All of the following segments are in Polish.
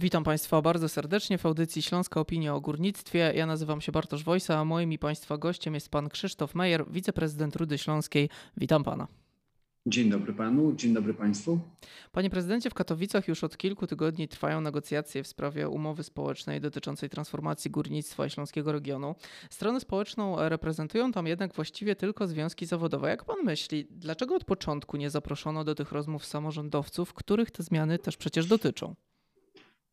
Witam Państwa bardzo serdecznie w audycji Śląska Opinia o Górnictwie. Ja nazywam się Bartosz Wojsa, a moim i Państwa gościem jest Pan Krzysztof Mejer, wiceprezydent Rudy Śląskiej. Witam Pana. Dzień dobry panu, dzień dobry państwu. Panie prezydencie, w Katowicach już od kilku tygodni trwają negocjacje w sprawie umowy społecznej dotyczącej transformacji górnictwa i śląskiego regionu. Stronę społeczną reprezentują tam jednak właściwie tylko związki zawodowe. Jak pan myśli, dlaczego od początku nie zaproszono do tych rozmów samorządowców, których te zmiany też przecież dotyczą?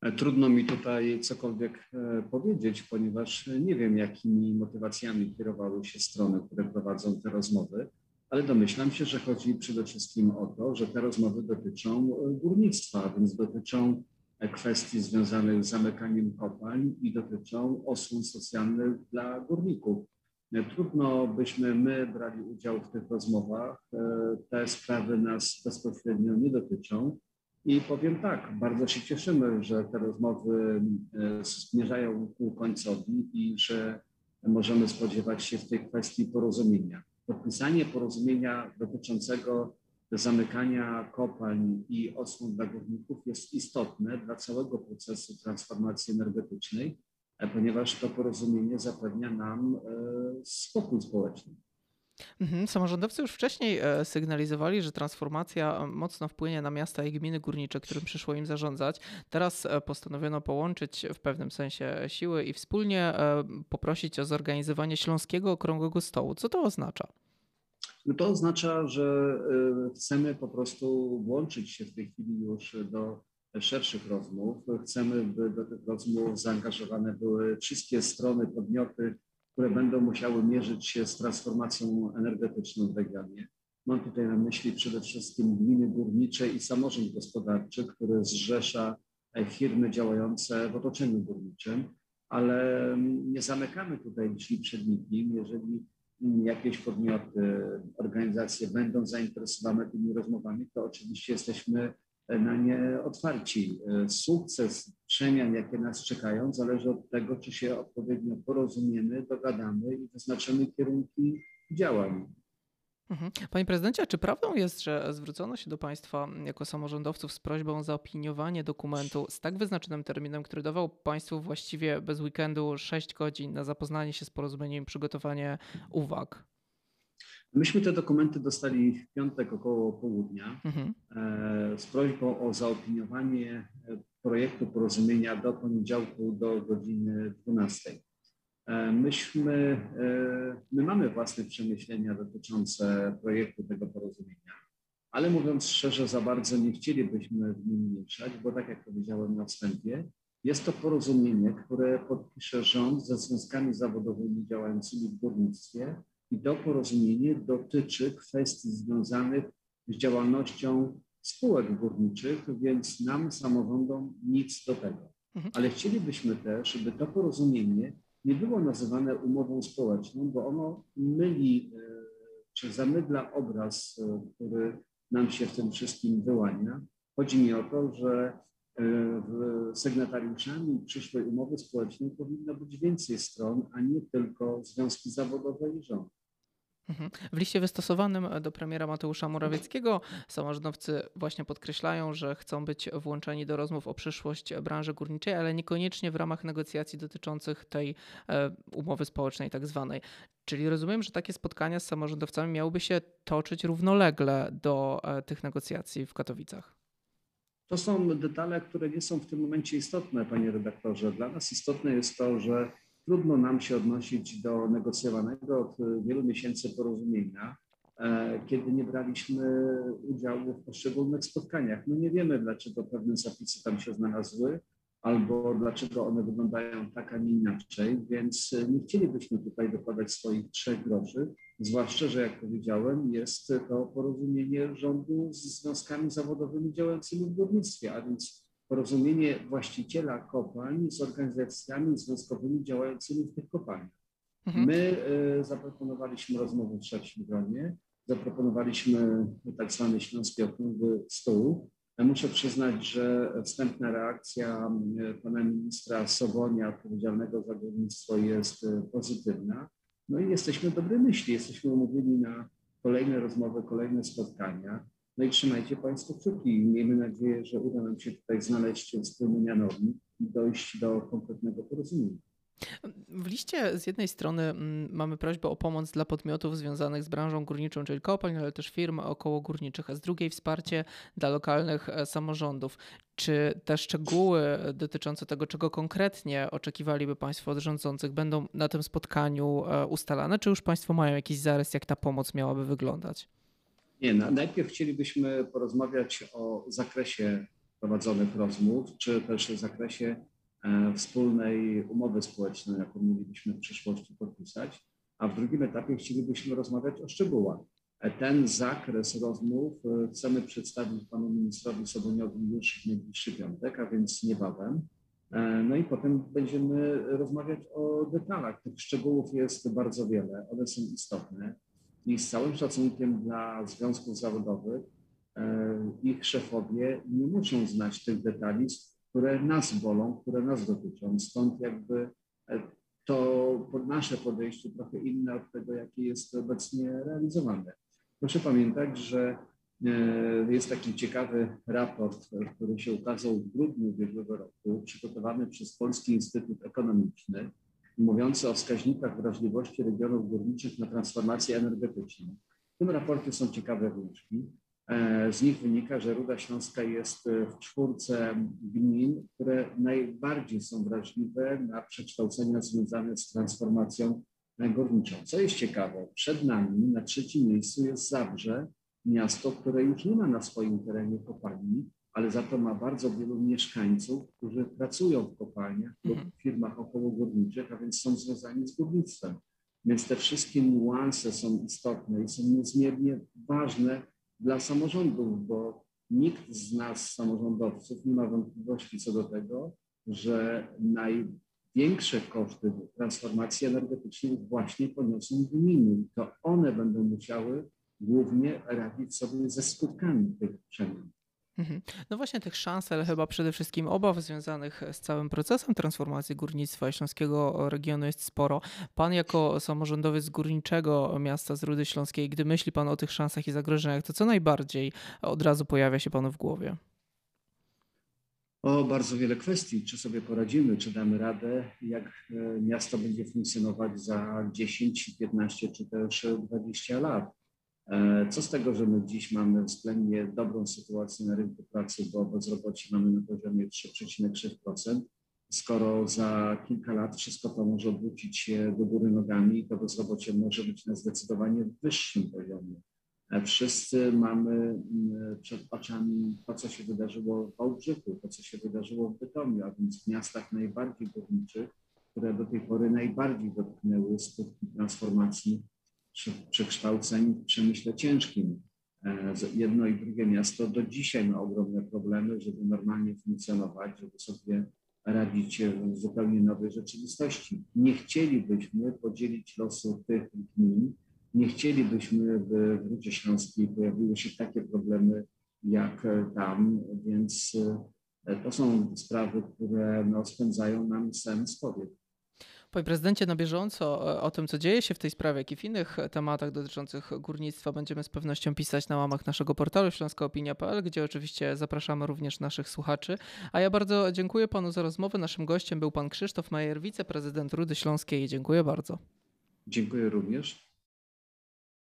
E, trudno mi tutaj cokolwiek e, powiedzieć, ponieważ nie wiem, jakimi motywacjami kierowały się strony, które prowadzą te rozmowy ale domyślam się, że chodzi przede wszystkim o to, że te rozmowy dotyczą e, górnictwa, więc dotyczą e, kwestii związanych z zamykaniem kopalń i dotyczą osłon socjalnych dla górników. E, trudno byśmy my brali udział w tych rozmowach. Te sprawy nas bezpośrednio nie dotyczą. I powiem tak, bardzo się cieszymy, że te rozmowy zmierzają ku końcowi i że możemy spodziewać się w tej kwestii porozumienia podpisanie porozumienia dotyczącego zamykania kopalń i osłon dla górników jest istotne dla całego procesu transformacji energetycznej, e, ponieważ to porozumienie zapewnia nam e, spokój społeczny. Mhm. Samorządowcy już wcześniej e, sygnalizowali, że transformacja mocno wpłynie na miasta i gminy górnicze, którym przyszło im zarządzać. Teraz postanowiono połączyć w pewnym sensie siły i wspólnie poprosić o zorganizowanie Śląskiego Okrągłego Stołu. Co to oznacza? No to oznacza, że chcemy po prostu włączyć się w tej chwili już do szerszych rozmów. Chcemy, by do tych rozmów zaangażowane były wszystkie strony, podmioty, które będą musiały mierzyć się z transformacją energetyczną w regionie. Mam tutaj na myśli przede wszystkim gminy górnicze i samorząd gospodarczy, który zrzesza e, firmy działające w otoczeniu górniczym, ale mm, nie zamykamy tutaj drzwi przed nikim. Jeżeli jakieś podmioty, organizacje będą zainteresowane tymi rozmowami, to oczywiście jesteśmy na nie otwarci. Sukces przemian, jakie nas czekają, zależy od tego, czy się odpowiednio porozumiemy, dogadamy i wyznaczymy kierunki działań. Mhm. Panie prezydencie, czy prawdą jest, że zwrócono się do państwa jako samorządowców z prośbą o zaopiniowanie dokumentu z tak wyznaczonym terminem, który dawał państwu właściwie bez weekendu 6 godzin na zapoznanie się z porozumieniem i przygotowanie uwag? Myśmy te dokumenty dostali w piątek około południa mhm. E, z prośbą o zaopiniowanie projektu porozumienia do poniedziałku do godziny 12. E, myśmy, e, my mamy własne przemyślenia dotyczące projektu tego porozumienia, ale mówiąc szczerze, za bardzo nie chcielibyśmy w nim mieszać, bo tak jak powiedziałem na wstępie, jest to porozumienie, które podpisze rząd ze związkami zawodowymi działającymi w górnictwie i to porozumienie dotyczy kwestii związanych z działalnością spółek górniczych, więc nam, samorządom, nic do tego. Mhm. Ale chcielibyśmy też, żeby to porozumienie nie było nazywane umową społeczną, bo ono myli e, czy zamydla obraz, e, który nam się w tym wszystkim wyłania. Chodzi mi o to, że sygnatariuszami przyszłej umowy społecznej powinno być więcej stron, a nie tylko związki zawodowe i rząd. Mhm. W liście wystosowanym do premiera Mateusza Morawieckiego samorządowcy właśnie podkreślają, że chcą być włączeni do rozmów o przyszłość branży górniczej, ale niekoniecznie w ramach negocjacji dotyczących tej e, umowy społecznej tak zwanej. Czyli rozumiem, że takie spotkania z samorządowcami miałyby się toczyć równolegle do e, tych negocjacji w Katowicach. To są detale, które nie są w tym momencie istotne, panie redaktorze. Dla nas istotne jest to, że Trudno nam się odnosić do negocjowanego od wielu miesięcy porozumienia, e, kiedy nie braliśmy udziału w poszczególnych spotkaniach. My nie wiemy, dlaczego pewne zapisy tam się znalazły, albo dlaczego one wyglądają tak, a nie inaczej, więc nie chcielibyśmy tutaj dokładać swoich trzech groszy, zwłaszcza, że jak powiedziałem, jest to porozumienie rządu z związkami zawodowymi działającymi w górnictwie, a więc porozumienie właściciela kopalń z organizacjami związkowymi działającymi w tych kopalniach. Mhm. My y, zaproponowaliśmy rozmowę w trzecim gronie, zaproponowaliśmy tak zwany Śląski Okrągły Stół. Muszę przyznać, że wstępna reakcja pana ministra Sobonia, odpowiedzialnego za górnictwo, jest y, pozytywna. No i jesteśmy dobrej myśli, jesteśmy umówieni na kolejne rozmowy, kolejne spotkania. No i trzymajcie Państwo kciuki. Miejmy nadzieję, że uda nam się tutaj znaleźć wspólny mianownik i dojść do konkretnego porozumienia. W liście z jednej strony mm, mamy prośbę o pomoc dla podmiotów związanych z branżą górniczą, czyli kopalń, ale też firm okołogórniczych, a z drugiej wsparcie dla lokalnych e, samorządów. Czy te szczegóły dotyczące tego, czego konkretnie oczekiwaliby Państwo od rządzących, będą na tym spotkaniu e, ustalane, czy już Państwo mają jakiś zarys, jak ta pomoc miałaby wyglądać? Nie, no, najpierw chcielibyśmy porozmawiać o zakresie prowadzonych rozmów, czy też zakresie wspólnej umowy społecznej, jaką mielibyśmy w przyszłości podpisać, a w drugim etapie chcielibyśmy rozmawiać o szczegółach. E, ten zakres rozmów e, chcemy przedstawić panu ministrowi Soboniowi już w najbliższy piątek, a więc niebawem. No i potem będziemy rozmawiać o detalach. Tych szczegółów jest bardzo wiele, one są istotne i z całym szacunkiem dla związków zawodowych ich szefowie nie muszą znać tych detali, które nas bolą, które nas dotyczą. Stąd jakby e, to nasze podejście trochę inne od tego, jakie jest obecnie realizowane. Proszę pamiętać, że e, jest taki ciekawy raport, który się ukazał w grudniu ubiegłego roku, przygotowany przez Polski Instytut Ekonomiczny, mówiący o wskaźnikach wrażliwości regionów górniczych na transformację energetyczną. W tym raporcie są ciekawe wnioski. E, z nich wynika, że Ruda Śląska jest e, w czwórce gmin, które najbardziej są wrażliwe na przekształcenia związane z transformacją górniczą. Co jest ciekawe, przed nami na trzecim miejscu jest Zabrze, miasto, które już nie ma na swoim terenie kopalni, ale za to ma bardzo wielu mieszkańców, którzy pracują w kopalniach lub mhm. w firmach okołogórniczych, a więc są związani z górnictwem. Więc te wszystkie niuanse są istotne i są niezmiernie ważne dla samorządów, bo nikt z nas, samorządowców, nie ma wątpliwości co do tego, że największe koszty transformacji energetycznej właśnie poniosą gminy. To one będą musiały głównie radzić sobie ze skutkami tych przemian. Mhm. No właśnie tych szans, ale chyba przede wszystkim obaw związanych z całym procesem transformacji górnictwa śląskiego regionu jest sporo. Pan jako samorządowiec górniczego miasta z Rudy Śląskiej, gdy myśli pan o tych szansach i zagrożeniach, to co najbardziej od razu pojawia się panu w głowie? O bardzo wiele kwestii, czy sobie poradzimy, czy damy radę, jak e, miasto będzie funkcjonować za 10, 15 czy też 20 lat co z tego, że my dziś mamy względnie dobrą sytuację na rynku pracy, bo bezrobocie mamy na poziomie 3,3%, skoro za kilka lat wszystko to może odwrócić się do góry nogami, to bezrobocie może być na zdecydowanie wyższym poziomie. E, wszyscy mamy przed oczami to, co się wydarzyło w Wałbrzychu, to, co się wydarzyło w Bytomiu, a więc w miastach najbardziej górniczych, które do tej pory najbardziej dotknęły skutki transformacji przekształceń w przemyśle ciężkim. E, jedno i drugie miasto do dzisiaj ma ogromne problemy, żeby normalnie funkcjonować, żeby sobie radzić w zupełnie nowej rzeczywistości. Nie chcielibyśmy podzielić losu tych gmin, nie chcielibyśmy, by w Rudzie Śląskiej pojawiły się takie problemy jak tam, więc e, to są sprawy, które no, spędzają nam sen z powiek. Panie prezydencie, na bieżąco e, o tym, co dzieje się w tej sprawie, jak i w innych tematach dotyczących górnictwa będziemy z pewnością pisać na łamach naszego portalu śląskoopinia.pl, gdzie oczywiście zapraszamy również naszych słuchaczy. A ja bardzo dziękuję panu za rozmowę. Naszym gościem był pan Krzysztof Majer, wiceprezydent Rudy Śląskiej. Dziękuję bardzo. Dziękuję również.